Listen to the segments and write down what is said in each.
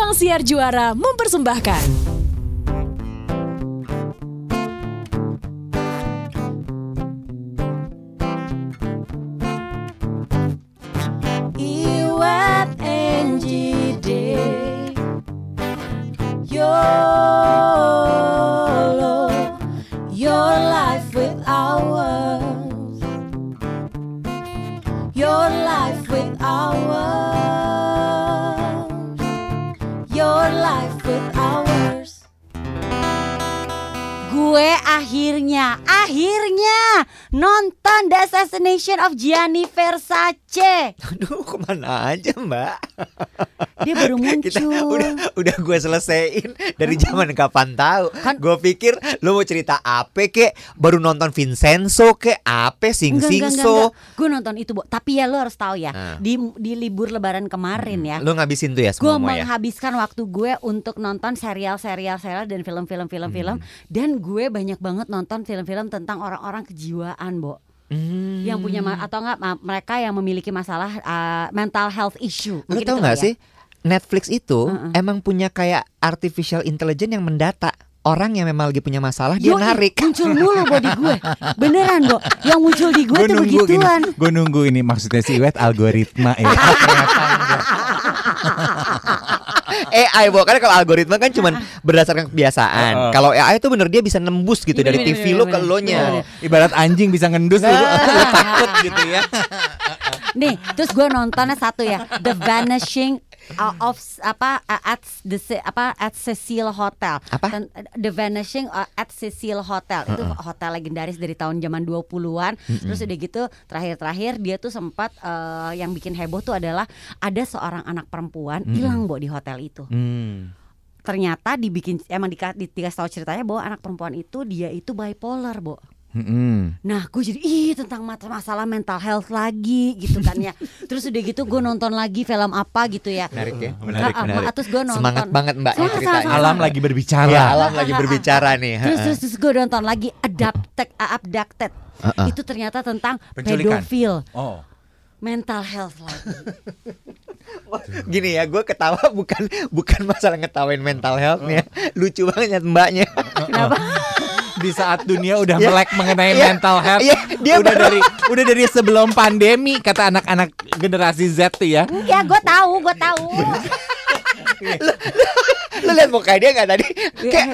Ruang Siar Juara mempersembahkan. Assassination of Gianni Versace. Aduh ke mana aja mbak Dia baru Kita muncul. udah udah gue selesaiin dari zaman kapan tahu Kan- Gue pikir lu mau cerita apa kek Baru nonton Vincenzo kek Apa sing Enggak, sing enggak, enggak, so enggak. Gue nonton itu, Bo. Tapi ya lo harus tahu ya, Ah. di di libur lebaran kemarin ya. Lu ngabisin tuh ya Gue semua ya menghabiskan waktu gue untuk nonton serial-serial serial dan film-film film-film Hmm. dan gue banyak banget nonton film-film tentang orang-orang kejiwaan, Bo. Hmm. Yang punya ma- atau enggak mereka yang memiliki masalah uh, mental health issue. Lu tau itu gak kali ya. sih Netflix itu Heeh. emang punya kayak artificial intelligence yang mendata orang yang memang lagi punya masalah dia Yoi, narik. muncul mulu body gue beneran Bo yang muncul di gue Gue tuh nunggu begituan gue nunggu ini maksudnya si Iwet algoritma ya. Enggak. AI bo karena kalau algoritma kan cuman berdasarkan kebiasaan. Heeh. Kalau AI itu bener dia bisa nembus gitu dari Bener, TV bener, lu bener, ke lo nya. Ibarat anjing bisa ngendus lu, lu takut gitu ya. nih terus gue nontonnya satu ya The Vanishing uh, of apa uh, at the apa at Cecil Hotel. Apa? The Vanishing uh, at Cecil Hotel. Itu hotel legendaris dari tahun zaman 20-an terus udah gitu terakhir-terakhir dia tuh sempat uh, yang bikin heboh tuh adalah ada seorang anak perempuan hilang Bo di hotel itu. Hmm. ternyata dibikin emang dika, di- dikasih tahu ceritanya bahwa anak perempuan itu dia itu bipolar, Bo. Mm-mm. Nah, gue jadi ih tentang masalah mental health lagi gitu kan ya. Terus udah gitu gue nonton lagi film apa gitu ya. Menarik ya. Menarik, Ah, ah, menarik. Terus gue nonton. Semangat banget Mbak Semangat, ceritanya. semangat, Alam lagi berbicara. Ya, alam lagi berbicara nih. Terus heeh. terus, terus gue nonton lagi Adapted Abducted. Heeh. Itu ternyata tentang Penculikan. pedofil, Oh. mental health lagi. Gini ya, gue ketawa bukan bukan masalah ngetawain mental healthnya, lucu banget mbaknya. Kenapa? Di saat dunia udah Iya. melek mengenai Iya. mental health, Iya, dia udah baru- dari udah dari sebelum pandemi kata anak-anak generasi Z tuh ya. Ya gue tahu, gue tahu. Lu lihat muka dia nggak tadi? Kayak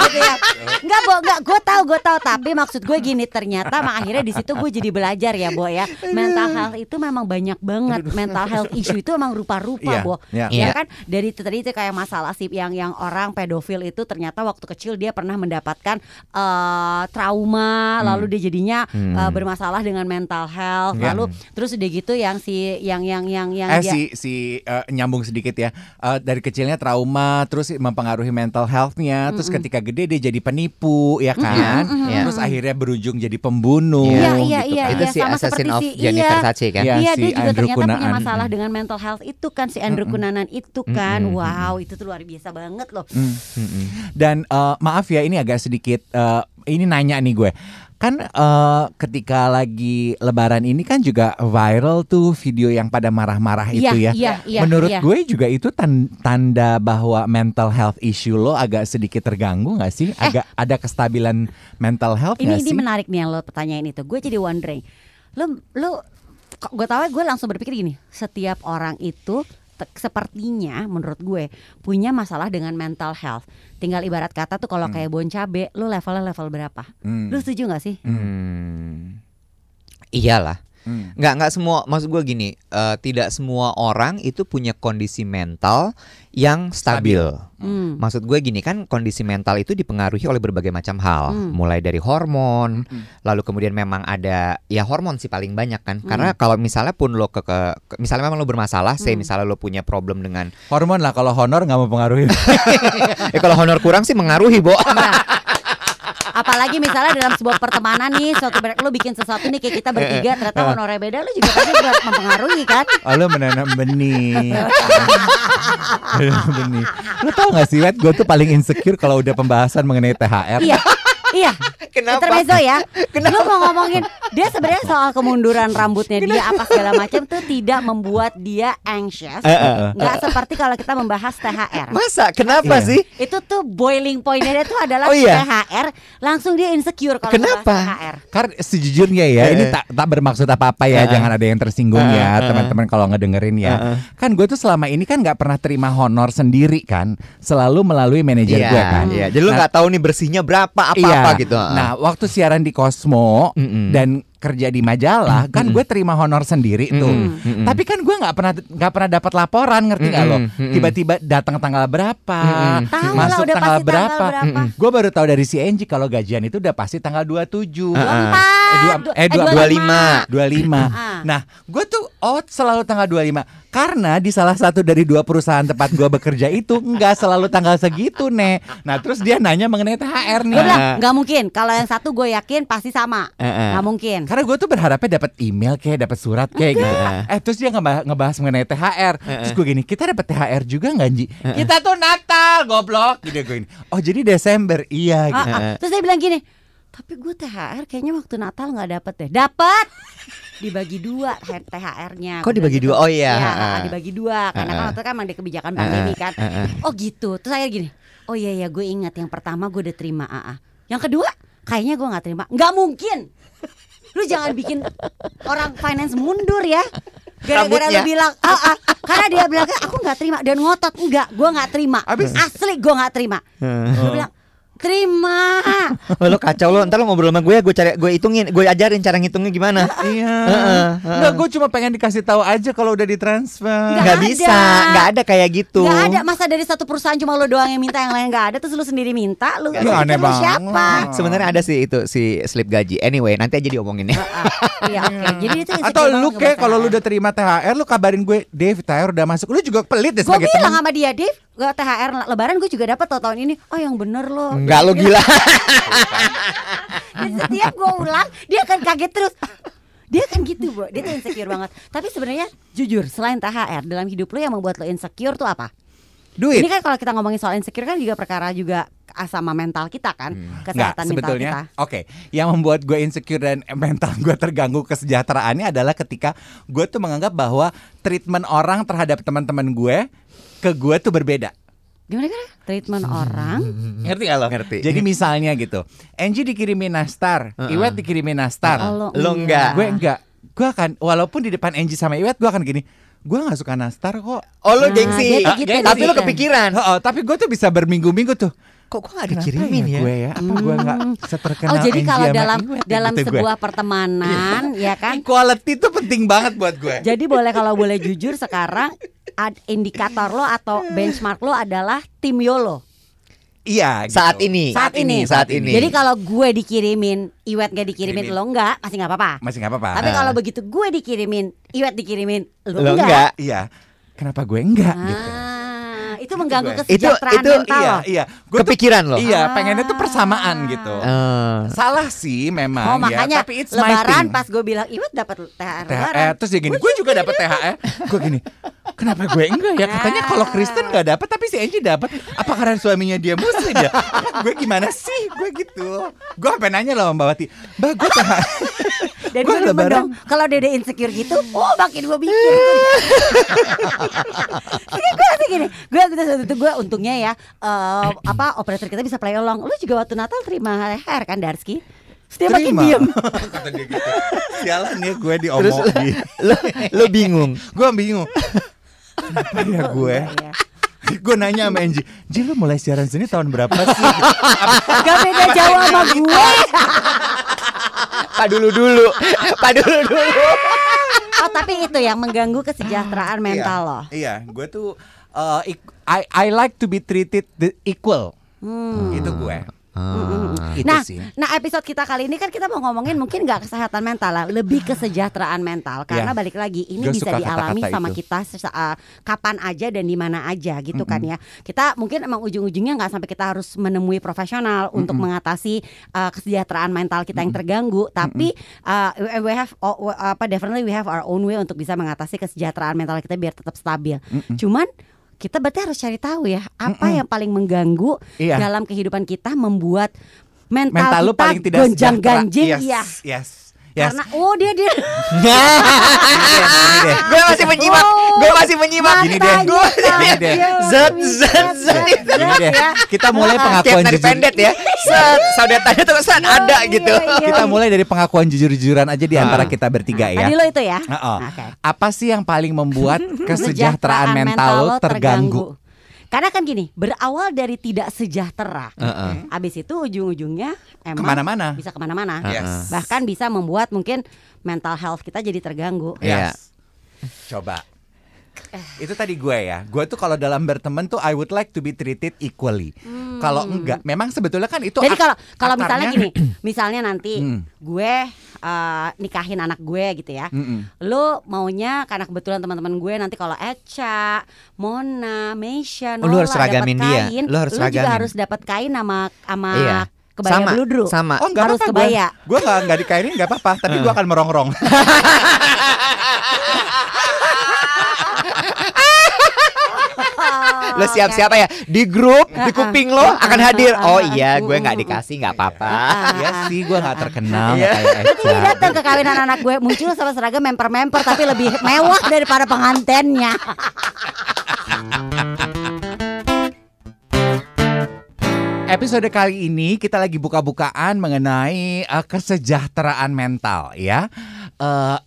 gitu ya. Enggak, Bo, enggak. Gue tahu, gue tahu. Tapi maksud gue gini, ternyata mak akhirnya di situ gue jadi belajar ya, Bo ya. Mental health itu memang banyak banget. Mental health issue itu emang rupa-rupa, Iya, Bo. iya. Ya Iya. kan dari tadi itu kayak masalah sih yang yang orang pedofil itu ternyata waktu kecil dia pernah mendapatkan eh, trauma, lalu dia jadinya eh, bermasalah dengan mental health, Iya. lalu terus udah gitu yang si yang yang yang yang Eh dia si si eh, nyambung sedikit ya. Eh, dari kecilnya trauma terus mempengaruhi mental healthnya, terus ketika gede dia jadi penipu ya kan. Iya. Terus akhirnya berujung jadi pembunuh Iya, iya, gitu iya, kan. itu iya, si sama Assassin seperti of si- Gianni iya. Versace kan? Iya. Iya si dia juga Andrew ternyata punya Cunanan. masalah dengan mental health itu kan si Andrew Cunanan itu kan wow itu tuh luar biasa banget loh Dan eh, maaf ya ini agak sedikit eh, ini nanya nih gue. Kan eh, ketika lagi lebaran ini kan juga viral tuh video yang pada marah-marah Iya, itu ya. iya, iya, Menurut iya. gue juga itu tan- tanda bahwa mental health issue lo agak sedikit terganggu nggak sih? Agak ada kestabilan mental health Eh. ini nggak ini sih? menarik nih yang lo pertanyaan itu gue jadi wondering lo lo gue tahu gue langsung berpikir gini setiap orang itu sepertinya menurut gue punya masalah dengan mental health tinggal ibarat kata tuh kalau kayak bon cabe lo levelnya level berapa Hmm. lo setuju nggak sih Hmm. Iyalah. Hmm. Nggak nggak semua maksud gue gini, eh, tidak semua orang itu punya kondisi mental yang stabil. Hmm. Maksud gue gini kan kondisi mental itu dipengaruhi oleh berbagai macam hal, Hmm. mulai dari hormon, lalu kemudian memang ada ya hormon sih paling banyak kan. Karena kalau misalnya pun lo ke, ke- misalnya memang lo bermasalah, say misalnya lo punya problem dengan Hormon lah kalau honor nggak mempengaruhi. eh kalau honor kurang sih mengaruhi, Bo. Apalagi misalnya dalam sebuah pertemanan nih suatu lo bikin sesuatu nih kayak kita bertiga ternyata honornya beda lo juga pasti juga mempengaruhi kan Oh, lo menanam benih. Menanam benih. Lo tau gak sih, Wet? Gue tuh paling insecure kalau udah pembahasan mengenai THR. iya iya Kenapa? Intermezzo ya. Lu mau ngomongin dia sebenarnya soal kemunduran rambutnya dia apa segala macam tuh tidak membuat dia anxious. Eh, eh, eh. Nggak seperti kalau kita membahas THR. Masa? Kenapa Iya. sih? Itu tuh boiling pointnya dia tuh adalah Oh, iya? THR, langsung dia insecure kalau Kenapa? THR. Karena sejujurnya ya, ini tak tak bermaksud apa-apa ya, jangan ada yang tersinggung ya, teman-teman kalau ngedengerin ya. Kan gue tuh selama ini kan nggak pernah terima honor sendiri kan, selalu melalui manajer Iya, gue kan. iya. Jadi lu Nah, nggak tahu nih bersihnya berapa apa-apa iya. gitu. Nah, waktu siaran di Cosmo Mm-mm. dan kerja di majalah kan gue terima honor sendiri tuh. Mm-mm, mm-mm. Tapi kan gue nggak pernah nggak pernah dapat laporan ngerti nggak lo? Mm-mm, mm-mm. Tiba-tiba datang tanggal berapa, lah masuk udah tanggal pasti berapa. tanggal berapa. Gue baru tahu dari si Angie kalau gajian itu udah pasti tanggal 27. Ah, ah. Empat, Eh, dua- du- eh, dua- 25. 25. Ah. Nah, gue tuh oh selalu tanggal 25 karena di salah satu dari dua perusahaan tempat gue bekerja itu nggak selalu tanggal segitu, Nek. Nah, terus dia nanya mengenai THR nih. Gue bilang Ah. nggak mungkin. Kalau yang satu gue yakin pasti sama. Eh, eh. Nggak mungkin. Karena gue tuh berharapnya dapat email kayak dapat surat kayak gitu. Eh terus dia ngebahas, ngebahas mengenai THR. Terus gue gini, kita dapat THR juga nggak Ji? Kita tuh Natal, goblok. Gitu gue gini. Oh jadi Desember, iya. Ah, Gitu. ah. Terus dia bilang gini, tapi gue THR kayaknya waktu Natal nggak dapet deh. Dapat. Dibagi dua THR-nya. Kok dibagi dua? Oh iya, Iya, ah, ah. dibagi dua. Karena kan Ah, ah. waktu kan emang ada kebijakan pandemi kan. ah, ah. Oh gitu. Terus saya gini, oh iya ya gue ingat yang pertama gue udah terima AA. Yang kedua, kayaknya gue nggak terima. Nggak mungkin. Lu jangan bikin orang finance mundur ya. Gara-gara lu bilang, ah, ah. karena dia bilang aku nggak terima dan ngotot enggak, gue nggak terima. Abis- Asli gue nggak terima. Gue bilang terima. Oh, lo kacau lo, ntar lo ngobrol sama gue, gue cari, gue hitungin, gue ajarin cara ngitungnya gimana. Iya. Heeh, Enggak, gue cuma pengen dikasih tahu aja kalau udah ditransfer. Nggak Nggak ada. bisa, nggak ada kayak gitu. Gak ada masa dari satu perusahaan cuma lo doang yang minta yang lain gak ada terus lu sendiri minta lu Ya, lu aneh banget. siapa? Sebenarnya ada sih itu si slip gaji. Anyway, nanti aja diomongin ya. Ah, Iya oke. Jadi itu Atau lu kayak kalau lu THR. udah terima THR lu kabarin gue, Dave THR udah masuk. Lu juga pelit deh Gue sebagai bilang teman. sama dia, Dave, gue THR lebaran gue juga dapat tahun ini. Oh yang bener lo. Enggak lo gila. Dan setiap gue ulang, dia akan kaget terus. Dia kan gitu, Bro. Dia tuh insecure banget. Tapi sebenarnya jujur, selain THR dalam hidup lo yang membuat lo insecure tuh apa? Duit. Ini kan kalau kita ngomongin soal insecure kan juga perkara juga sama mental kita kan, Enggak, kesehatan mental kita. sebetulnya oke yang membuat gue insecure dan mental gue terganggu kesejahteraannya adalah ketika gue tuh menganggap bahwa treatment orang terhadap teman-teman gue ke gue tuh berbeda Gimana kan? Treatment orang ngerti gak lo? Ngerti. jadi misalnya gitu Angie dikirimin nastar Heeh. Iwet dikirimin nastar Oh, Lo enggak. gue enggak gue akan walaupun di depan Angie sama Iwet gue akan gini gue nggak suka nastar kok Oh lo Nah, gengsi. gitu, Tapi lo kepikiran. Oh, oh, tapi gue tuh bisa berminggu-minggu tuh Kok gue gak dikirimin ya? gue ya apa gue nggak seterkenal Oh jadi kalau dalam ya dalam gitu gue. sebuah pertemanan ya kan. Equality itu penting banget buat gue. Jadi boleh kalau boleh jujur sekarang ad- indikator lo atau benchmark lo adalah tim Yolo. Iya. gitu. Saat ini. Saat ini. Saat ini. Jadi kalau gue dikirimin, Iwet gak dikirimin, Kirimin. lo enggak, masih nggak apa-apa. masih nggak apa-apa. Tapi Ah. kalau begitu gue dikirimin, Iwet dikirimin, lo, Lo enggak. enggak. Iya. Kenapa gue enggak gitu? Ah, itu mengganggu gue. kesejahteraan Itu- itu mental Iya, iya. Tuh Kepikiran lo. iya, pengennya tuh persamaan gitu. Eh, Salah sih memang Oh ya, makanya tapi it's my lebaran thing. pas gue bilang Iwet dapat THR. THR terus dia gini, gue juga dapat THR. Gue gini, kenapa gue enggak ya? Katanya kalau Kristen nggak dapat, tapi si Angie dapat. Apa karena suaminya dia muslim ya? Apa gue gimana sih? Gue gitu. Gue sampai nanya loh Mbak Wati, Mbak gue THR. Dan gue lebaran. dong Kalau udah insecure gitu Oh makin gue bikin Jadi gue masih gini Gue gitu waktu itu gue untungnya ya eh, Apa operator kita bisa play along Lu juga waktu Natal terima THR kan Darski Terus dia makin diem Kata dia gitu. Sialan ya gue Terus diomongin. lo, lo bingung. gue bingung. Kenapa ya gue? Iya. gue nanya sama Angie, Ji lu mulai siaran sini tahun berapa sih? Gak beda jauh sama gue Pak dulu dulu. Pak dulu dulu. Oh tapi itu yang mengganggu kesejahteraan mental lo Iya, gue tuh uh, I I like to be treated the equal. Hmm. Itu gue. Ah. Itu Nah, sih. nah episode kita kali ini kan kita mau ngomongin mungkin nggak kesehatan mental lah, lebih kesejahteraan mental. Karena Ya. balik lagi ini Gua bisa dialami kata-kata sama itu. kita uh, kapan aja dan di mana aja gitu kan ya. Kita mungkin emang ujung-ujungnya nggak sampai kita harus menemui profesional untuk mengatasi uh, kesejahteraan mental kita yang terganggu, tapi uh, we- have oh, we- apa definitely we have our own way untuk bisa mengatasi kesejahteraan mental kita biar tetap stabil. Cuman kita berarti harus cari tahu ya apa yang paling mengganggu Iya. dalam kehidupan kita membuat mental, mental lu kita paling tidak gonjang ganjing yes, iya. Yes. Yes. Karena oh dia dia gue masih menyimak, gue masih menyimak. Gini deh. Tajam, Zat, zat, zat. Gini deh. Kita mulai pengakuan jujur. pendet ya. Set, saudaranya tuh set ada iya, gitu. iya. Kita mulai dari pengakuan jujur-jujuran aja di antara Ah. kita bertiga ya. Tadi lo itu ya. Apa sih yang paling membuat kesejahteraan mental terganggu? Karena kan gini, berawal dari tidak sejahtera. Heeh. Abis itu ujung-ujungnya emang Ke mana-mana. bisa ke mana-mana. Yes. Bahkan bisa membuat mungkin mental health kita jadi terganggu. Iya. Yes. Coba. Itu tadi gue ya. Gue tuh kalau dalam berteman tuh I would like to be treated equally. Kalau enggak, memang sebetulnya kan itu Hmm. Jadi kalau kalau misalnya gini, misalnya nanti Hmm. gue eh, nikahin anak gue gitu ya. Mm-mm. Lu maunya karena kebetulan teman-teman gue nanti kalau Echa, Mona, Meisha, Oh, lu Nola harus seragamin dia. kain, Lu harus juga seragamin. harus dapat kain sama sama Iya. kebaya Sama, beludru. sama. Oh enggak Harus apa-apa kebaya. Gue Gue enggak, enggak dikainin enggak apa-apa Tapi gue akan merongrong Lo siap-siap ya di grup di kuping lo akan hadir. Oh iya, gue nggak dikasih nggak apa-apa. Ya sih gue gak terkenal Iya. nggak kayak Echa datang ke kawinan anak gue muncul sama seragam memper-memper tapi lebih mewah daripada pengantennya. Episode kali ini kita lagi buka-bukaan mengenai eh, kesejahteraan mental ya.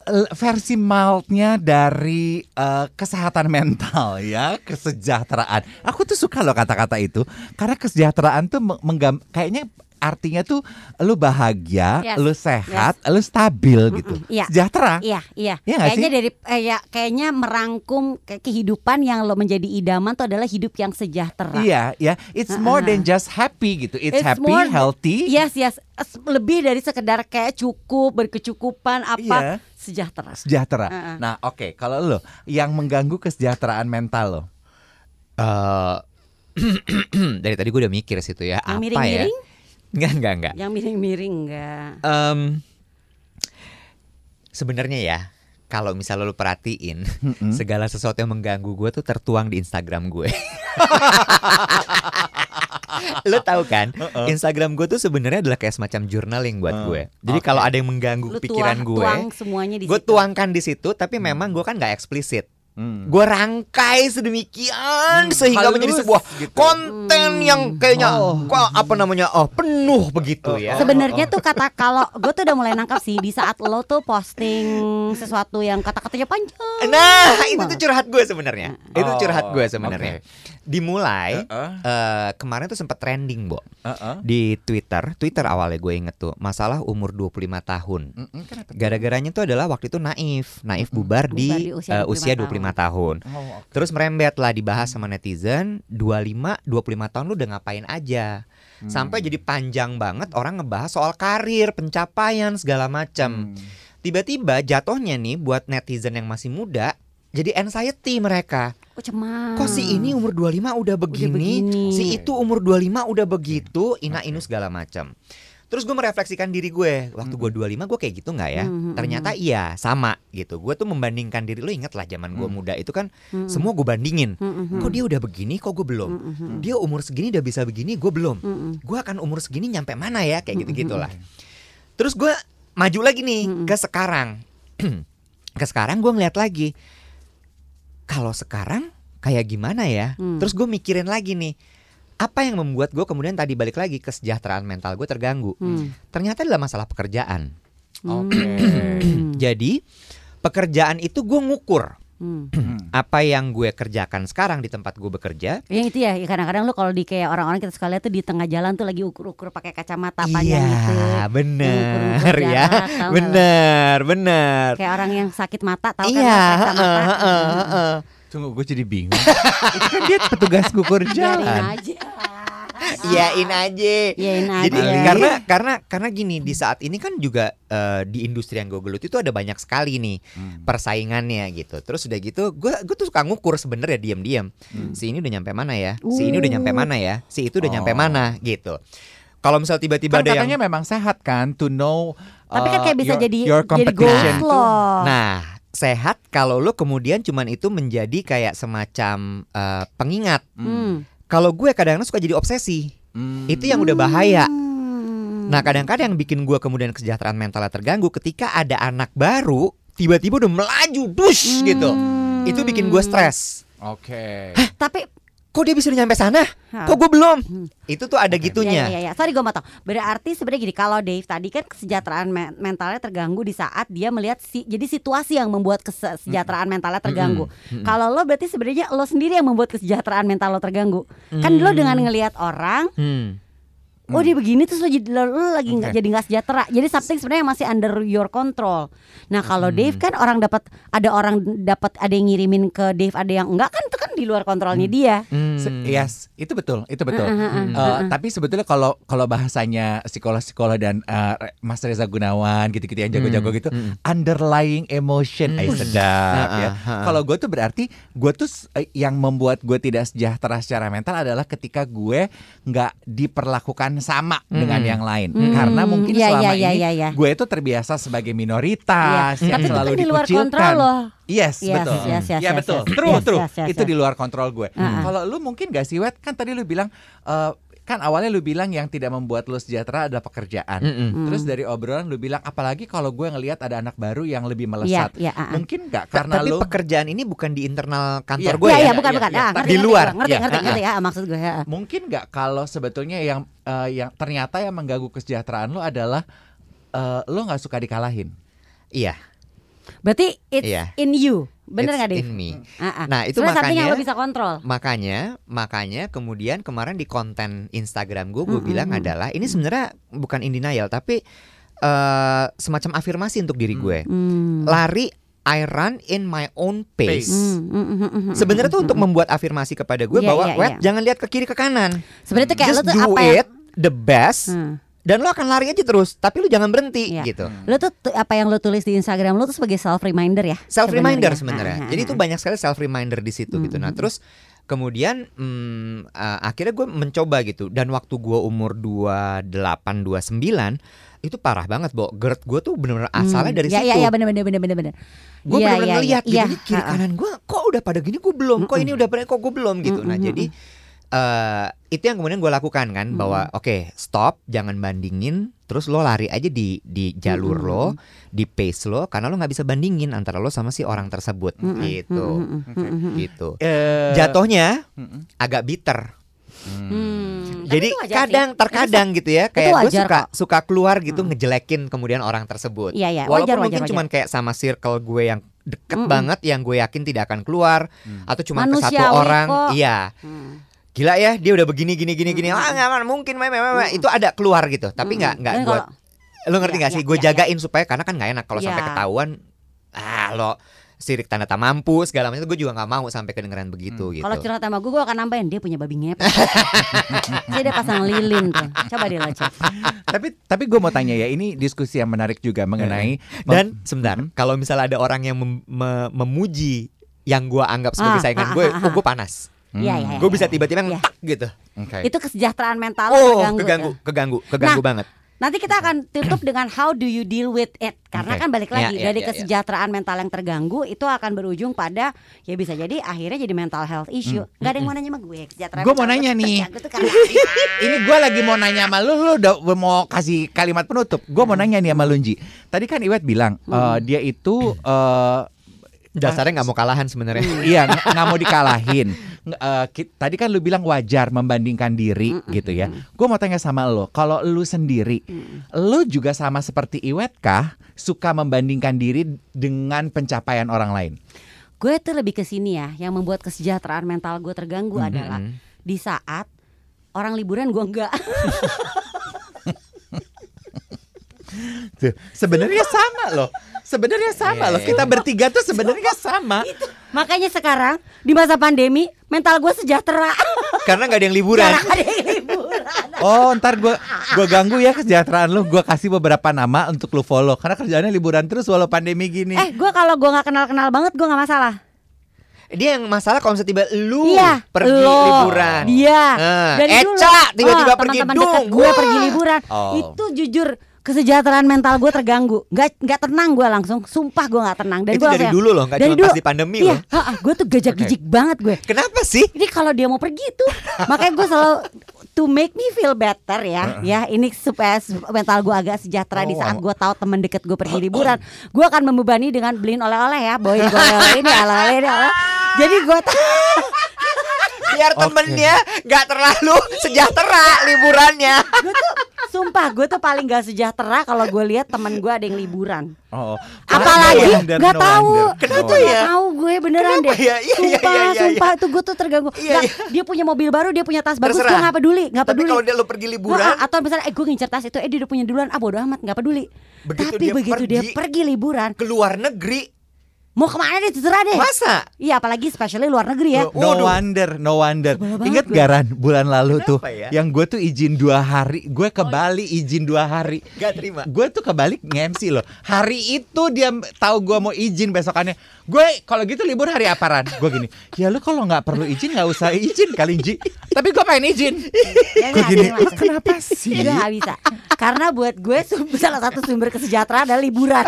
L- versi mildnya dari eh, kesehatan mental ya, kesejahteraan. Aku tuh suka loh kata-kata itu karena kesejahteraan tuh meng- menggam kayaknya artinya tuh lu bahagia, Yes. lu sehat, lu stabil gitu. Iya. Sejahtera. Iya, iya. Nggak kayaknya sih? dari eh, ya kayaknya merangkum ke- kehidupan yang lo menjadi idaman tuh adalah hidup yang sejahtera. Iya, ya. It's more than just happy gitu. It's, It's happy, more- healthy. Yes, yes. Es- Lebih dari sekedar kayak cukup, berkecukupan apa Iya. sejahtera. sejahtera. Heeh. Nah, oke, kalau lo yang mengganggu kesejahteraan mental lo. Eh, dari tadi gue udah mikir situ ya. Yang apa miring-miring? ya? Enggak, enggak, enggak. Yang miring-miring enggak. Em, Sebenarnya ya, kalau misalnya lu perhatiin, segala sesuatu yang mengganggu gue tuh tertuang di Instagram gue. lu tahu kan, Instagram gue tuh sebenarnya adalah kayak semacam journaling buat Uh, gue. Jadi oke. kalau ada yang mengganggu Lu pikiran tuang, gue, tuang semuanya di gue situ. tuangkan di situ. Tapi memang gue kan nggak eksplisit. Hmm. Gue rangkai sedemikian sehingga halus menjadi sebuah gitu. konten yang kayaknya kok apa namanya oh penuh begitu ya. Sebenarnya tuh kata kalau gue tuh udah mulai nangkap sih di saat lo tuh posting sesuatu yang kata-katanya panjang. Nah, itu tuh curhat gue sebenarnya. Itu Oh, curhat gue sebenarnya. Dimulai Heeh. eh, kemarin tuh sempat trending, Bo. Heeh. Di Twitter, Twitter awalnya gue inget tuh, masalah umur 25 tahun. Kenapa tuh? Gara-garanya tuh adalah waktu itu naif, naif bubar, Bubar di, di usia eh, usia 25 25 tahun. Oh, oke. Terus merembet lah dibahas sama netizen 25 25 tahun lu udah ngapain aja Hmm. Sampai jadi panjang banget orang ngebahas soal karir, pencapaian segala macam. Hmm. Tiba-tiba jatuhnya nih buat netizen yang masih muda jadi anxiety mereka. Oh cemas. Kok si ini umur 25 udah begini, begini. si itu umur 25 udah begitu, ina inu segala macam. Terus gue merefleksikan diri gue Waktu gue 25 gue kayak gitu nggak ya Ternyata iya sama gitu Gue tuh membandingkan diri Lo inget lah zaman gue Hmm. muda itu kan. Semua gue bandingin. Kok dia udah begini kok gue belum. Dia umur segini udah bisa begini gue belum. Gue akan umur segini nyampe mana ya Kayak gitu-gitu lah Hmm. Terus gue maju lagi nih ke sekarang Ke sekarang gue ngeliat lagi Kalau sekarang kayak gimana ya Hmm. Terus gue mikirin lagi nih apa yang membuat gue kemudian tadi balik lagi kesejahteraan mental gue terganggu? Hmm. Ternyata adalah masalah pekerjaan. Oke. Hmm. Jadi pekerjaan itu gue ngukur Hmm. apa yang gue kerjakan sekarang di tempat gue bekerja. Yang itu ya, ya kadang-kadang lu kalau di kayak orang-orang kita sekalian tuh di tengah jalan tuh lagi ukur-ukur pakai kacamata panjang gitu. Iya, bener ya, jarak, nggak? bener, bener. Kayak orang yang sakit mata tahu kan Iya, pakai kacamata. heeh, heeh, heeh. Tunggu gue jadi bingung. Itu kan dia petugas gugur Biarin jalan. aja. Iyain aja. Iyain aja. Jadi Ali. karena karena karena gini di saat ini kan juga eh, di industri yang gue gelut itu ada banyak sekali nih Hmm. persaingannya gitu. Terus udah gitu gue gue tuh suka ngukur sebenarnya diam-diam. Si ini udah nyampe mana ya? Si ini udah nyampe mana ya? Si itu udah nyampe Oh. mana gitu. Kalau misal tiba-tiba Kan ada katanya yang memang sehat kan to know Tapi kan uh, kayak bisa your- jadi your jadi goals loh. Nah, sehat kalau lo kemudian cuman itu menjadi kayak semacam eh, pengingat. Hmm. Kalau gue kadang-kadang suka jadi obsesi. Hmm. Itu yang udah bahaya. Hmm. Nah kadang-kadang yang bikin gue kemudian kesejahteraan mentalnya terganggu ketika ada anak baru tiba-tiba udah melaju dush gitu. Hmm. Itu bikin gue stres. Oke. Tapi Kok dia bisa nyampe sana? Hah. Kok gue belum? Hmm. Itu tuh ada Ya, gitunya. ya, ya, ya. Sorry gue tau Berarti sebenarnya gini Kalau Dave tadi kan kesejahteraan me- mentalnya terganggu Di saat dia melihat si, Jadi situasi yang membuat kesejahteraan mentalnya terganggu Kalau lo berarti sebenarnya Lo sendiri yang membuat kesejahteraan mental lo terganggu Kan lo dengan ngelihat orang Hmm. Oh dia begini terus lo, jadi, lo, lo lagi nggak Oke. jadi nggak sejahtera. Jadi something sebenarnya masih under your control. Nah kalau Dave kan orang dapat ada orang dapat ada yang ngirimin ke Dave ada yang enggak kan itu di luar kontrolnya dia. Hmm. Se- Yes, itu betul, itu betul. Uh, uh, uh, Eh, uh, uh. Tapi sebetulnya kalau kalau bahasanya psikolog-psikolog dan eh, Re- Mas Reza Gunawan gitu-gitu yang jago-jago Hmm, gitu, hmm. underlying emotion, eh Hmm. sedap Uh, ya. uh, uh. Kalau gue tuh berarti gue tuh yang membuat gue tidak sejahtera secara mental adalah ketika gue nggak diperlakukan sama Hmm. dengan yang lain, Hmm, karena mungkin iya, selama iya, iya, ini iya, iya. gue itu terbiasa sebagai minoritas Iya. yang Tapi itu selalu kan di luar dikucilkan. kontrol loh. Yes, Yes, betul. yes, yes, ya yes, betul. yes. True, Yes, true. yes, yes, itu yes. di luar kontrol gue. Uh-uh. Kalau lu mungkin gak sih Wet? Kan tadi lu bilang eh, kan awalnya lu bilang yang tidak membuat lu sejahtera adalah pekerjaan. Mm-mm. Hmm. Terus dari obrolan lu bilang apalagi kalau gue ngelihat ada anak baru yang lebih Iya, melesat. iya, ah, ah. Mungkin nggak karena Tapi lu pekerjaan ini bukan di internal kantor Iya. gue Iya, ya. iya, bukan, iya, bukan. iya. Ah, Di ngerti, ngerti, luar. Ngerti, Iya, ngerti, ah, ngerti, ya, maksud gue. ya. mungkin nggak kalau sebetulnya yang eh, yang ternyata yang mengganggu kesejahteraan lu adalah eh, lu nggak suka dikalahin. Iya. Berarti it's Iya. in you. Bener It's nggak, Dave? in me. Ah. Nah, itu yang makanya- lo bisa kontrol. Makanya, makanya kemudian kemarin di konten Instagram gue, gue Mm-mm. bilang adalah ini sebenarnya bukan in denial, tapi eh, semacam afirmasi untuk diri gue. Hmm. Lari, I run in my own pace. Hmm, hmm, hmm, hmm, hmm, Sebenarnya tuh hmm, untuk hmm. membuat afirmasi kepada gue Iya, bahwa, iya, wet, iya. jangan lihat ke kiri ke kanan. Sebenarnya tuh kayak Just lo tuh do apa yang it the best, Hmm. Dan lo akan lari aja terus. Tapi lo jangan berhenti, Iya. gitu. Lo tuh apa yang lo tulis di Instagram lo tuh sebagai self reminder ya. self reminder sebenarnya. sebenarnya. Ah, Jadi itu ah. banyak sekali self reminder di situ gitu. Nah, Mm-mm. terus kemudian hmm, eh, akhirnya gue mencoba gitu dan waktu gue umur 28 29 itu parah banget, Bo. GERD gue tuh bener-bener asalnya Hmm. dari ya, situ. Ya ya bener bener bener bener bener. gue Iya, bener-bener iya, ngeliat iya, gitu, ini kiri kanan gue kok udah pada gini gue belum, kok ini udah pada kok gue belum gitu. Nah, jadi eh itu yang kemudian gue lakukan kan bahwa oke stop jangan bandingin terus lo lari aja di di jalur Mm-mm. lo di pace lo karena lo nggak bisa bandingin antara lo sama si orang tersebut Mm-mm, gitu mm-mm, Oke. mm-mm. gitu Eh, jatuhnya agak bitter Hmm. Hmm, jadi sih. kadang Itu terkadang gitu ya kayak gue suka kok. suka keluar gitu Hmm. ngejelekin kemudian orang tersebut Iya iya walaupun wajar mungkin wajar. cuman kayak sama circle gue yang deket Mm-mm. banget yang gue yakin tidak akan keluar Hmm. atau cuma ke satu orang kok. iya Hmm. Gila ya dia udah begini gini gini gini Mm-mm. ah nggak nggak mungkin meme meme Mm-mm. itu ada keluar gitu tapi nggak nggak Dan gue kalau- lo ngerti Iya, nggak sih iya, gue iya, jagain supaya karena kan nggak enak kalau sampai Iya. ketahuan ah lo sirik tanda tak mampu segala macam gue juga nggak mau sampai kedengeran begitu gitu Kalau curhat sama gue, gue akan nambahin dia punya babi ngepet. Jadi dia pasang lilin tuh. Coba dia lo cek. tapi tapi gue mau tanya ya, ini diskusi yang menarik juga mengenai dan sebentar Hmm. kalau misalnya ada orang yang mem- me- memuji yang gue anggap sebagai Ah, saingan ah, gue ah, oh ah. gue panas Iya iya. gue iya. bisa tiba-tiba Iya. ngetak gitu Oke. Itu kesejahteraan mental oh terganggu. keganggu ya. keganggu keganggu Nah, banget Nanti kita akan tutup dengan how do you deal with it Karena Oke. kan balik Iya, lagi iya, Dari iya, iya. kesejahteraan mental yang terganggu Itu akan berujung pada Ya bisa jadi akhirnya jadi mental health issue Gak ada yang mau nanya sama gue kesejahteraan Gue mau nanya gue nih. terganggu tuh karena ini gue lagi mau nanya sama lu, lu udah mau kasih kalimat penutup. Gue mau nanya nih sama Lunji. Tadi kan Iwet bilang eh, dia itu eh, dasarnya nggak mau kalahan sebenarnya iya nggak mau dikalahin. Eh, ki- tadi kan lu bilang wajar membandingkan diri gitu ya. Gue mau tanya sama lo, kalau lu sendiri, lu juga sama seperti Iwet kah suka membandingkan diri dengan pencapaian orang lain? Gue tuh lebih ke sini ya Yang membuat kesejahteraan mental gue terganggu adalah Di saat orang liburan gue enggak Tuh, sebenarnya sama loh. Sebenarnya sama Iya, loh. iya, Kita bertiga tuh sebenarnya sama. Makanya sekarang di masa pandemi mental gue sejahtera karena nggak ada yang liburan Karena ada yang liburan Oh, ntar gue gua ganggu ya kesejahteraan lu. Gue kasih beberapa nama untuk lu follow. Karena kerjaannya liburan terus walau pandemi gini. Eh gue kalau gue gak kenal-kenal banget gue gak masalah dia yang masalah kalau misalnya tiba lu Iya pergi lo, liburan Dia Dari dulu Eca tiba-tiba oh, pergi teman-teman dekat gue pergi liburan Oh. Itu jujur kesejahteraan mental gue terganggu. Gak, gak tenang gue langsung. Sumpah gue gak tenang. Dan itu dari langsung- dulu loh nggak cuma dulu. pas di pandemi Iya loh. Gue tuh gajak-gijik banget gue kenapa sih? Ini kalau dia mau pergi tuh Makanya gue selalu to make me feel better ya, ya. Ini supaya su- mental gue agak sejahtera di Oh, saat wow. gue tahu teman deket gue pergi liburan, gue akan membebani dengan beliin oleh-oleh ya, bawain gue oleh-oleh ini, oleh-oleh ini, oleh. Jadi gue Biar temennya nggak terlalu sejahtera liburannya. gue tuh sumpah gue tuh paling gak sejahtera kalau gue lihat teman gue ada yang liburan. Oh, Apalagi no wonder, nggak no tahu. Kenapa Gua ya? nggak tahu gue beneran Kenapa deh. ya? Iya, iya, sumpah, iya, iya, sumpah itu gue tuh terganggu. Iya, Nggak, iya. Dia punya mobil baru, dia punya tas bagus, gue nggak peduli, nggak Tapi peduli. kalau dia lo pergi liburan, Wah, atau misalnya eh gue ngincer tas itu, eh dia udah punya duluan, ah bodo amat, nggak peduli. Begitu Tapi dia begitu dia pergi- pergi liburan, ke luar negeri, mau ke mana deh terserah deh. masa? Iya, apalagi especially luar negeri ya. Oh, No Waduh. wonder, no wonder. Ingat gue. garan bulan lalu tuh, Kenapa ya? yang gue tuh izin dua hari, gue ke Bali izin dua hari. Gak terima. Gue tuh ke Bali nge-MC loh. Hari itu dia tahu gue mau izin besokannya. Gue kalau gitu libur hari aparan. Gue gini, ya lu kalau nggak perlu izin nggak usah izin kali Ji. Tapi gue pengen izin. Ya, Gue nggak, gini, dia nggak lu kenapa sih? Gak bisa Karena buat gue salah satu sumber kesejahteraan adalah liburan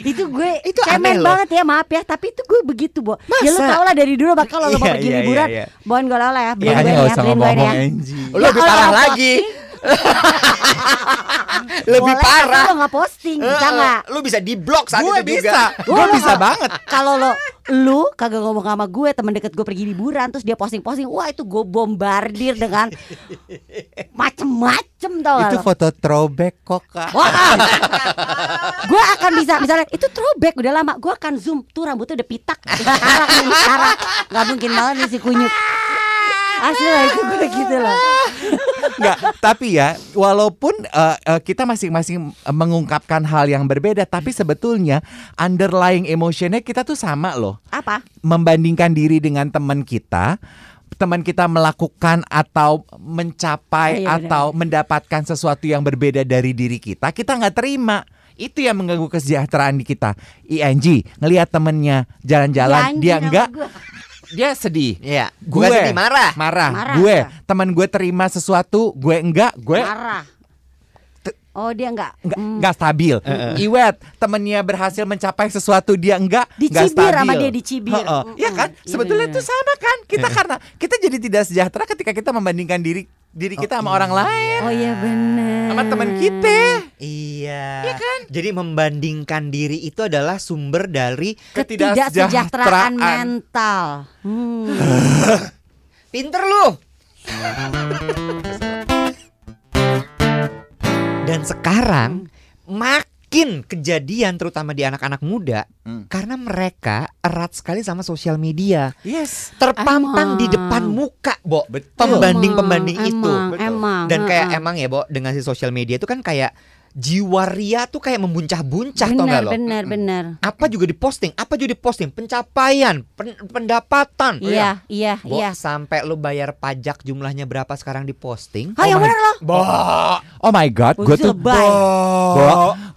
Itu gue Itu cemen banget ya maaf ya Tapi itu gue begitu Bo Ya lu Masa? tau lah dari dulu bakal lo mau Iya, pergi iya, liburan iya, iya. Gue lah ya Ya, gue ya usah Beliin gue ngomong ya Angie. Lo lebih kalau parah lo lagi. Lebih Boleh, parah. Tapi lo gak posting Bisa gak Lu bisa di blok saat Gue itu bisa, juga. gue bisa banget. Kalau lo Lu kagak ngomong sama gue Temen deket gue pergi liburan Terus dia posting-posting Wah itu gue bombardir dengan Macem-macem tau Itu lo foto throwback kok kak. Wah, gue akan bisa misalnya itu throwback udah lama, gue akan zoom tuh rambutnya udah pitak, sekarang nih sekarang, nggak mungkin banget nih si kunyuk. Asli lah itu gue gitu loh. Enggak, tapi ya walaupun eh, eh, kita masing-masing eh, mengungkapkan hal yang berbeda, tapi sebetulnya underlying emotionnya kita tuh sama loh. Apa? Membandingkan diri dengan teman kita, teman kita melakukan atau mencapai Oh, iya benar. atau mendapatkan sesuatu yang berbeda dari diri kita, kita nggak terima. Itu yang mengganggu kesejahteraan di kita. ING ngelihat temennya jalan-jalan, dia enggak. Dia sedih. Iya, Gue gue sedih marah. marah, Marah, gue teman gue terima sesuatu, gue enggak, gue Marah. Oh dia enggak. nggak Hmm. nggak stabil. Iwet temennya berhasil mencapai sesuatu dia enggak nggak Dicibir stabil. sama dia, dicibir. Heeh. Mm-mm. Iya kan? Iya Sebetulnya itu sama kan? Kita karena kita jadi tidak sejahtera ketika kita membandingkan diri diri kita sama orang lain, Oh iya benar. sama teman kita. Iya. Iya kan? Jadi membandingkan diri itu adalah sumber dari Ketidaksejahteraan mental. Hmm. pinter lu. Dan sekarang makin kejadian terutama di anak-anak muda Hmm. karena mereka erat sekali sama sosial media. Yes. Terpampang Emang. di depan muka, Bo. Betul. Pembanding-pembanding itu. Emang, Betul. Dan kayak emang ya, Bo, dengan si sosial media itu kan kayak jiwa ria tuh kayak membuncah-buncah tau benar, gak lo? benar, benar. Apa juga diposting, apa juga diposting, pencapaian, pen- pendapatan. Iya, iya, Bo, iya. sampai lu bayar pajak jumlahnya berapa sekarang diposting? Oh, yang my- benar loh. Bo, Oh my god, Oh, gue tuh. Bo,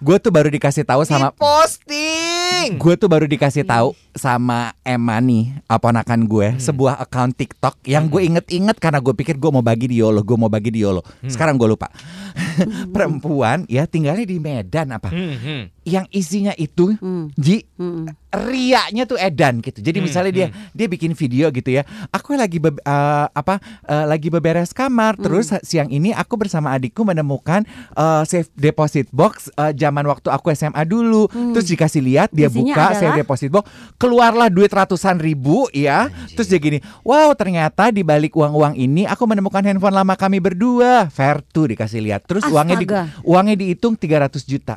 gue tuh baru dikasih tahu sama diposting. gue tuh baru dikasih tahu sama Emma nih, ponakan gue, sebuah account TikTok yang gue inget-inget karena gue pikir gue mau bagi di Yolo, gue mau bagi di Yolo. Sekarang gue lupa. Perempuan ya tinggalnya di Medan apa? Hmm, hmm. Yang isinya itu, Hmm. Ji, Hmm. riaknya tuh edan gitu. Jadi Hmm, misalnya dia dia bikin video gitu ya. Aku lagi be- eh, apa eh, lagi beberes kamar. Terus siang ini aku bersama adikku menemukan eh, safe deposit box eh, zaman waktu aku SMA dulu. Terus dikasih lihat dia Isinya buka safe adalah? deposit box, keluarlah duit ratusan ribu ya. Terus dia gini, "Wow, ternyata di balik uang-uang ini aku menemukan handphone lama kami berdua." Vertu dikasih lihat. Terus uangnya di, Astaga. uangnya dihitung 300 juta.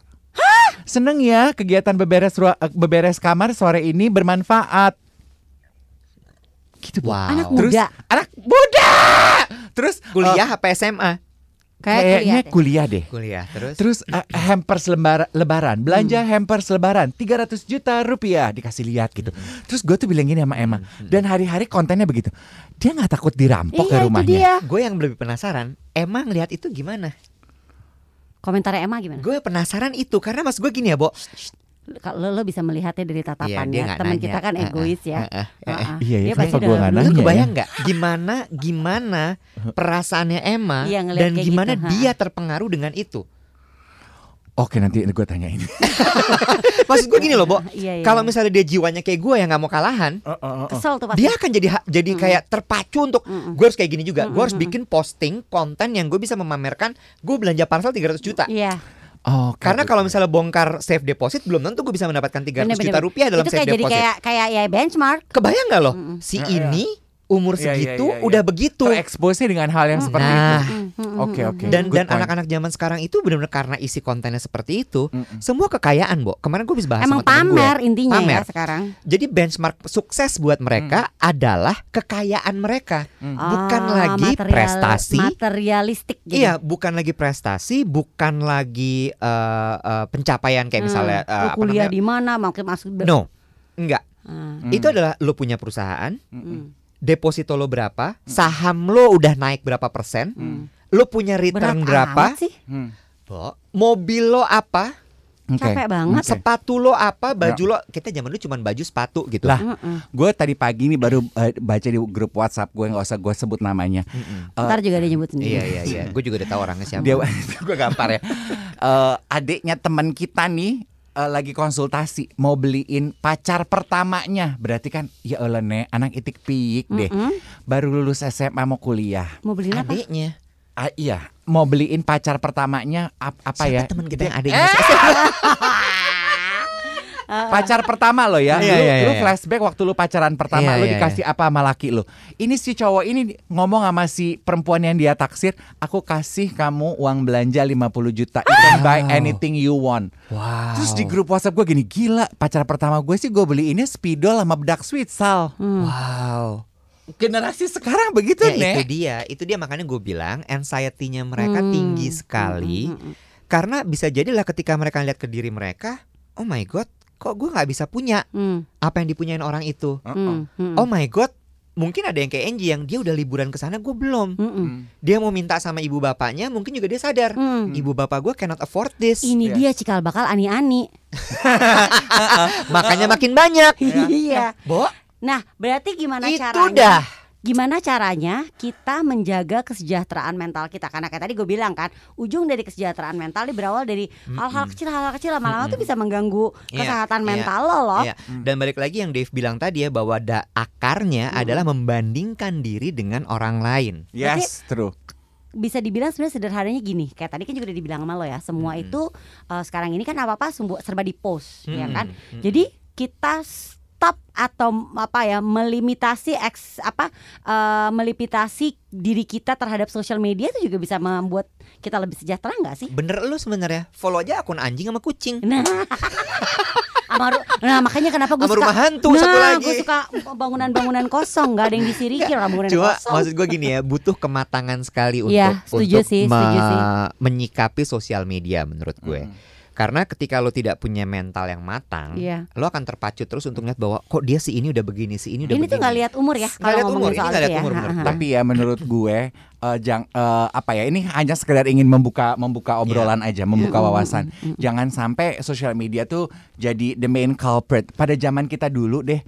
Seneng ya kegiatan beberes beberes kamar sore ini bermanfaat. Gitu. Wow. Anak Terus muda. anak muda. Terus Kuliah apa SMA? Eh, kayaknya kuliah kuliah deh. Kuliah terus. Terus eh, hampers lembar- lebaran, belanja hampers lebaran 300 juta rupiah dikasih lihat gitu. Terus gue tuh bilang gini sama Emma, dan hari-hari kontennya begitu. Dia nggak takut dirampok Iya ke itu rumahnya. dia. Gue yang lebih penasaran, emang lihat itu gimana? Komentarnya Emma gimana? Gue penasaran itu karena mas gue gini ya, Bo. Kalau lo, lo bisa melihatnya dari Iya, dia tatapannya. nggak Teman kita kan egois ya. Heeh. Iya ya, Dia pasti dalam nggak nanya kebayang nggak gimana gimana perasaannya Emma Iya, dan kayak gimana gitu, ha. dia terpengaruh dengan itu? Oke nanti gue tanya ini. Maksud gue gini loh, Bo. Iya, iya. Kalau misalnya dia jiwanya kayak gue yang nggak mau kalahan, kesel tuh pasti. dia akan jadi ha- jadi kayak terpacu untuk Mm-mm. gue harus kayak gini juga. Gue harus bikin posting konten yang gue bisa memamerkan gue belanja parcel 300 juta. Iya. Oh, Karena kalau misalnya bongkar safe deposit belum tentu gue bisa mendapatkan 300 bener, juta bener. rupiah dalam itu safe kayak jadi deposit. kayak kayak ya benchmark. Kebayang nggak loh? Mm-mm. Si Ya, ya. ini umur Iya, iya, segitu iya, iya. udah begitu. terekspos dengan hal yang seperti itu. Nah, Mm, mm, Oke, mm, oke. mm. dan Good dan anak-anak zaman sekarang itu benar-benar karena isi kontennya seperti itu, Mm-mm. semua kekayaan, Bo. Kemarin gue bisa bahas Emang sama temen gue. pamer intinya Pamer. ya sekarang. Jadi benchmark sukses buat mereka adalah kekayaan mereka. Bukan Ah, lagi material- prestasi. materialistik jadi. Iya, bukan lagi prestasi, bukan lagi eh, eh, pencapaian kayak Hmm, misalnya lu apa kuliah di mana makin masuk No, enggak. Ah, Hmm. Itu adalah lo punya perusahaan, mm, deposito lo berapa, saham lo udah naik berapa persen, Hmm. lo punya berat return berapa, amat sih Hmm. Bo. mobil lo apa, Oke. capek banget Oke. sepatu lo apa, baju lo. Kita zaman dulu cuma baju sepatu gitu. Lah. Gue tadi pagi nih baru eh, baca di grup WhatsApp gue nggak usah gue sebut namanya. Mm-mm. Eh, ntar juga dia nyebut sendiri Iya iya iya. Gue juga udah tahu orangnya siapa. Dia gue gampar ya. Eh, adiknya teman kita nih eh, lagi konsultasi mau beliin pacar pertamanya. Berarti kan ya Allah nek anak itik piik deh. Mm-mm. Baru lulus SMA mau kuliah. mau beliin apa Adiknya. Ah, iya, mau beliin pacar pertamanya ap- apa Siapa ya? teman kita yang adiknya? pacar pertama lo ya. Iya, lu, iya, lu iya. flashback waktu lu pacaran pertama Iya, lu iya, dikasih apa sama laki lu. Ini si cowok ini ngomong sama si perempuan yang dia taksir, aku kasih kamu uang belanja 50 juta. You can buy anything you want. Wow. Terus di grup WhatsApp gue gini, gila pacar pertama gue sih gue beli ini spidol sama bedak sweet sal. Hmm. Wow. Generasi sekarang begitu Ya, itu nek. dia, itu dia makanya gue bilang anxiety-nya mereka Hmm. tinggi sekali. Mm, mm, mm, Karena bisa jadilah ketika mereka lihat ke diri mereka, oh my god, kok gue nggak bisa punya mm, apa yang dipunyain orang itu. mm, mm, Oh my god, mungkin ada yang kayak Angie yang dia udah liburan ke sana, gue belum. mm, mm, Dia mau minta sama ibu bapaknya, mungkin juga dia sadar. mm. Ibu bapak gue cannot afford this. Ini Yes. dia cikal bakal ani-ani. Makanya makin banyak. Iya. Bo, Nah, berarti gimana itu caranya? dah. Gimana caranya kita menjaga kesejahteraan mental kita? Karena kayak tadi gue bilang kan, ujung dari kesejahteraan mental ini berawal dari hal-hal kecil, hal-hal kecil lama-lama tuh bisa mengganggu Iya, kesehatan iya, mental lo loh. Iya. Dan balik lagi yang Dave bilang tadi ya bahwa da akarnya Hmm. adalah membandingkan diri dengan orang lain. Yes, true. bisa dibilang sebenarnya sederhananya gini kayak tadi kan juga udah dibilang sama lo ya semua Mm-mm. itu eh, sekarang ini kan apa apa serba di post ya Mm-mm. kan Mm-mm. jadi kita stop atau apa ya melimitasi eks apa eh, melimitasi diri kita terhadap sosial media itu juga bisa membuat kita lebih sejahtera nggak sih Bener lu sebenarnya follow aja akun anjing sama kucing. nah nah makanya kenapa gue suka rumah hantu nah, satu lagi. gue suka bangunan-bangunan kosong nggak ada yang disiriki orang bangunan Cuma kosong maksud gue gini ya, butuh kematangan sekali untuk Iya, setuju untuk sih, me- setuju sih. menyikapi sosial media menurut gue. Mm. Karena ketika lo tidak punya mental yang matang, Iya. lo akan terpacu terus untuk lihat bahwa kok dia si ini udah begini, si ini udah ini begini. tuh nggak lihat umur ya kalau lihat umur, ini lihat ya umur gue. Tapi ya menurut gue eh, jang eh, apa ya ini hanya sekedar ingin membuka membuka obrolan aja, membuka wawasan. mm. Jangan sampai sosial media tuh jadi the main culprit. Pada zaman kita dulu deh,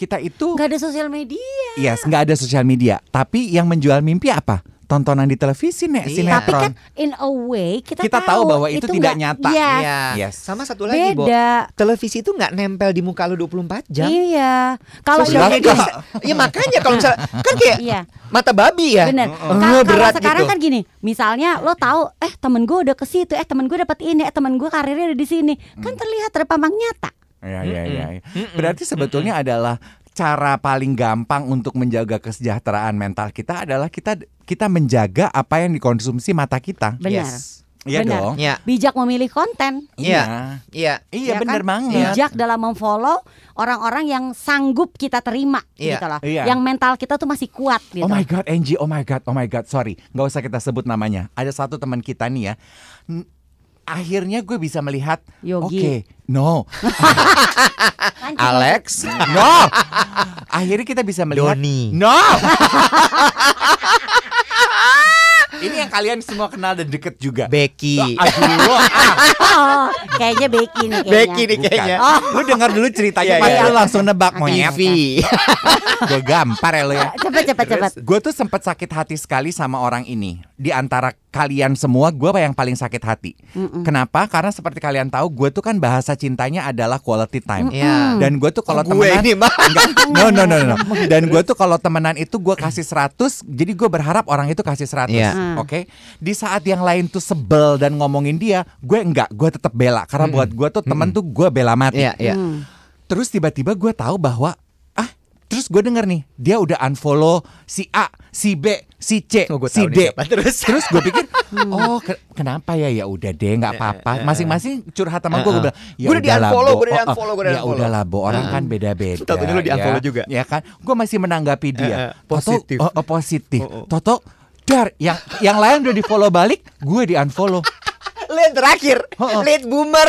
kita itu nggak ada sosial media yes nggak ada sosial media, tapi yang menjual mimpi apa? Tontonan di televisi nek Iya. sinetron. Tapi kan in a way kita, Kita tahu bahwa itu tidak nggak- nyata. Yes. Iya. Yes. Sama satu lagi, Bo. Beda. Televisi itu nggak nempel di muka lo 24 jam. Iya. Kalau Sosial Lah, media Iya makanya kalau misalnya kan kayak Iya, mata babi ya. benar. Ka- Kalau berat sekarang gitu. kan gini, misalnya lo tahu, eh temen gue udah ke situ, eh temen gue dapat ini, eh temen gue karirnya udah di sini, kan terlihat terpampang nyata. Ya, ya, ya. Berarti sebetulnya adalah cara paling gampang untuk menjaga kesejahteraan mental kita adalah kita kita menjaga apa yang dikonsumsi mata kita. Benar. Yes. Iya Benar. dong. Iya, Bijak memilih konten. Iya. iya. Iya ya bener kan? banget. Bijak dalam memfollow orang-orang yang sanggup kita terima Iya, gitu loh. iya. Yang mental kita tuh masih kuat gitu. Oh my god, Angie, oh my god, oh my god, sorry, nggak usah kita sebut namanya. Ada satu teman kita nih ya. Akhirnya gue bisa melihat, oke, Yogi. no, Alex, no. Akhirnya kita bisa melihat, Doni. no. Ini yang kalian semua kenal dan deket juga. Becky. Aduh, ah, Oh, kayaknya Becky nih kayaknya. Becky nih bukan. kayaknya. Oh, lu dengar dulu ceritanya, Iya, pasti iya. lu langsung nebak monyet. Ivy. Gue gampar ya lo ya. Cepet cepet cepet. Gue tuh sempat sakit hati sekali sama orang ini. Di antara kalian semua, gue yang paling sakit hati. Kenapa? Karena seperti kalian tahu, gue tuh kan bahasa cintanya adalah quality time. Iya. Dan gue tuh kalau temenan ini mah. Enggak, no no no no. Dan gue tuh kalau temenan itu gue kasih 100, jadi gue berharap orang itu kasih 100. Iya. Oke. Di saat yang lain tuh sebel dan ngomongin dia, gue enggak, gue tetap bela karena buat gue tuh temen tuh gue bela mati. Iya, iya. Hmm. Terus tiba-tiba gue tahu bahwa ah, terus gue denger nih, dia udah unfollow si A, si B, si C, Oh, gue si tahu D. Terus. Terus gue pikir, oh ke- kenapa ya? Ya udah deh, nggak apa-apa. Masing-masing curhat sama gue, gue bilang, ya Gue udah udahlah, di-unfollow, Bo. gue udah Oh, oh, di-unfollow, gue udah Ya di-unfollow. udahlah, Bo. Orang kan beda-beda. Tahu-tahu lu di-unfollow ya. juga. Ya kan? Gue masih menanggapi dia. Toto, positif. oh, oh, positif. Oh, oh. Toto, dar, yang yang lain udah di-follow balik, gue di-unfollow. Lu yang terakhir. Oh, oh. Late boomer.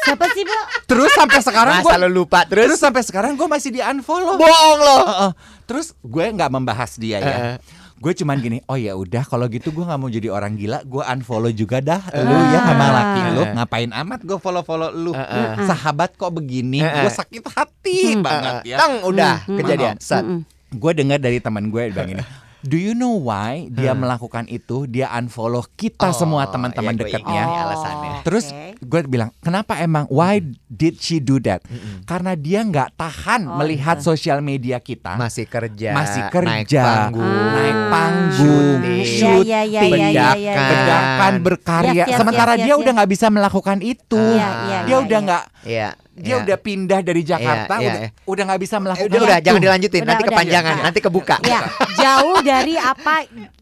Siapa sih, Bu? Terus sampai sekarang Masa gue lu lupa Terus terus? sampai sekarang gue masih di-unfollow. Bohong lo. Heeh. Terus gue nggak membahas dia ya. Heeh. Gue cuman gini, oh ya udah kalau gitu gue nggak mau jadi orang gila, gue unfollow juga dah lu ya sama laki lu. Ngapain amat gue follow follow lu? Heeh. Sahabat kok begini, Heeh. gue sakit hati banget ya. Tang udah Hmm, kejadian. Set. Gue dengar dari teman gue bilang ini. Do you know why dia melakukan itu? Dia unfollow kita Oh, semua teman-teman iya, gue dekatnya. ingat. Ini alasannya. Terus Oke. gue bilang, kenapa emang? Why did she do that? Karena dia nggak tahan Oh, melihat sosial media kita Masih kerja. masih Naik kerja, panggung. naik panggung, Iya, iya, iya, iya, iya, iya. bedakan, berkarya. Sementara dia udah nggak bisa melakukan itu. Iya, iya, dia iya, udah iya. nggak, Iya. Dia iya. udah pindah dari Jakarta, iya, udah iya. udah nggak bisa melakukan. udah udah jangan dilanjutin Udah, nanti udah. kepanjangan Iya. nanti kebuka Ya, jauh dari apa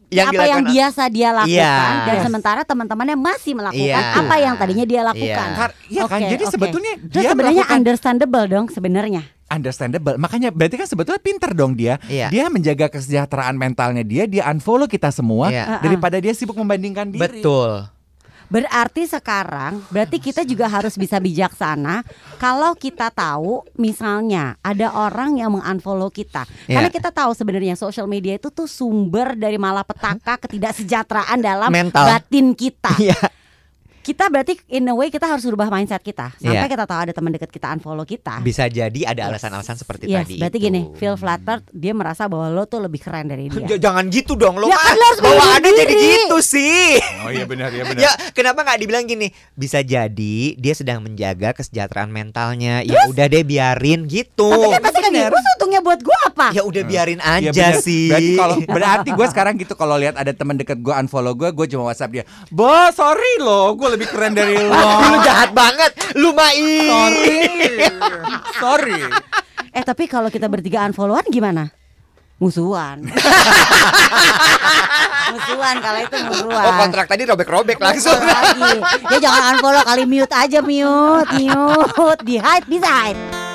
Yang apa yang biasa dia lakukan Iya. dan Yes. sementara teman-temannya masih melakukan Iya. apa yang tadinya dia lakukan. Iya. Kar- iya kan? Oke, Jadi oke. sebetulnya Terus dia sebenarnya melakukan- understandable dong sebenarnya. understandable. Makanya berarti kan sebetulnya pinter dong dia. Iya. Dia menjaga kesejahteraan mentalnya dia, dia unfollow kita semua Iya. daripada dia sibuk membandingkan diri. betul Berarti sekarang berarti kita juga harus bisa bijaksana kalau kita tahu misalnya ada orang yang mengunfollow kita. Karena Iya. kita tahu sebenarnya social media itu tuh sumber dari malapetaka ketidaksejahteraan dalam Mental. batin kita. iya Kita berarti in a way kita harus rubah mindset kita. Sampai Iya. kita tahu ada teman dekat kita unfollow kita. bisa jadi ada alasan-alasan seperti Yes, tadi berarti itu. gini, feel flattered, dia merasa bahwa lo tuh lebih keren dari dia. Jangan gitu dong lo Ya kan lo harus bawaannya melindungi jadi gitu sih. Oh iya benar ya Ya kenapa nggak dibilang gini? Bisa jadi dia sedang menjaga kesejahteraan mentalnya. Ya udah deh biarin gitu. Tapi kan pasti kan terus untungnya buat gua apa? Ya udah biarin Iya, aja bener. sih. Berarti kalau berarti gue sekarang gitu kalau lihat ada teman dekat gue unfollow gue, gue cuma WhatsApp dia. Bo, sorry loh, gue lebih keren dari lo. lu jahat banget. Lu mah ih. Sorry, sorry. Eh tapi kalau kita bertiga unfollowan gimana? Musuhan. musuhan kalau itu musuhan. Oh kontrak tadi robek-robek langsung. Lagi. Ya jangan unfollow kali mute aja mute, mute, di hide bisa hide.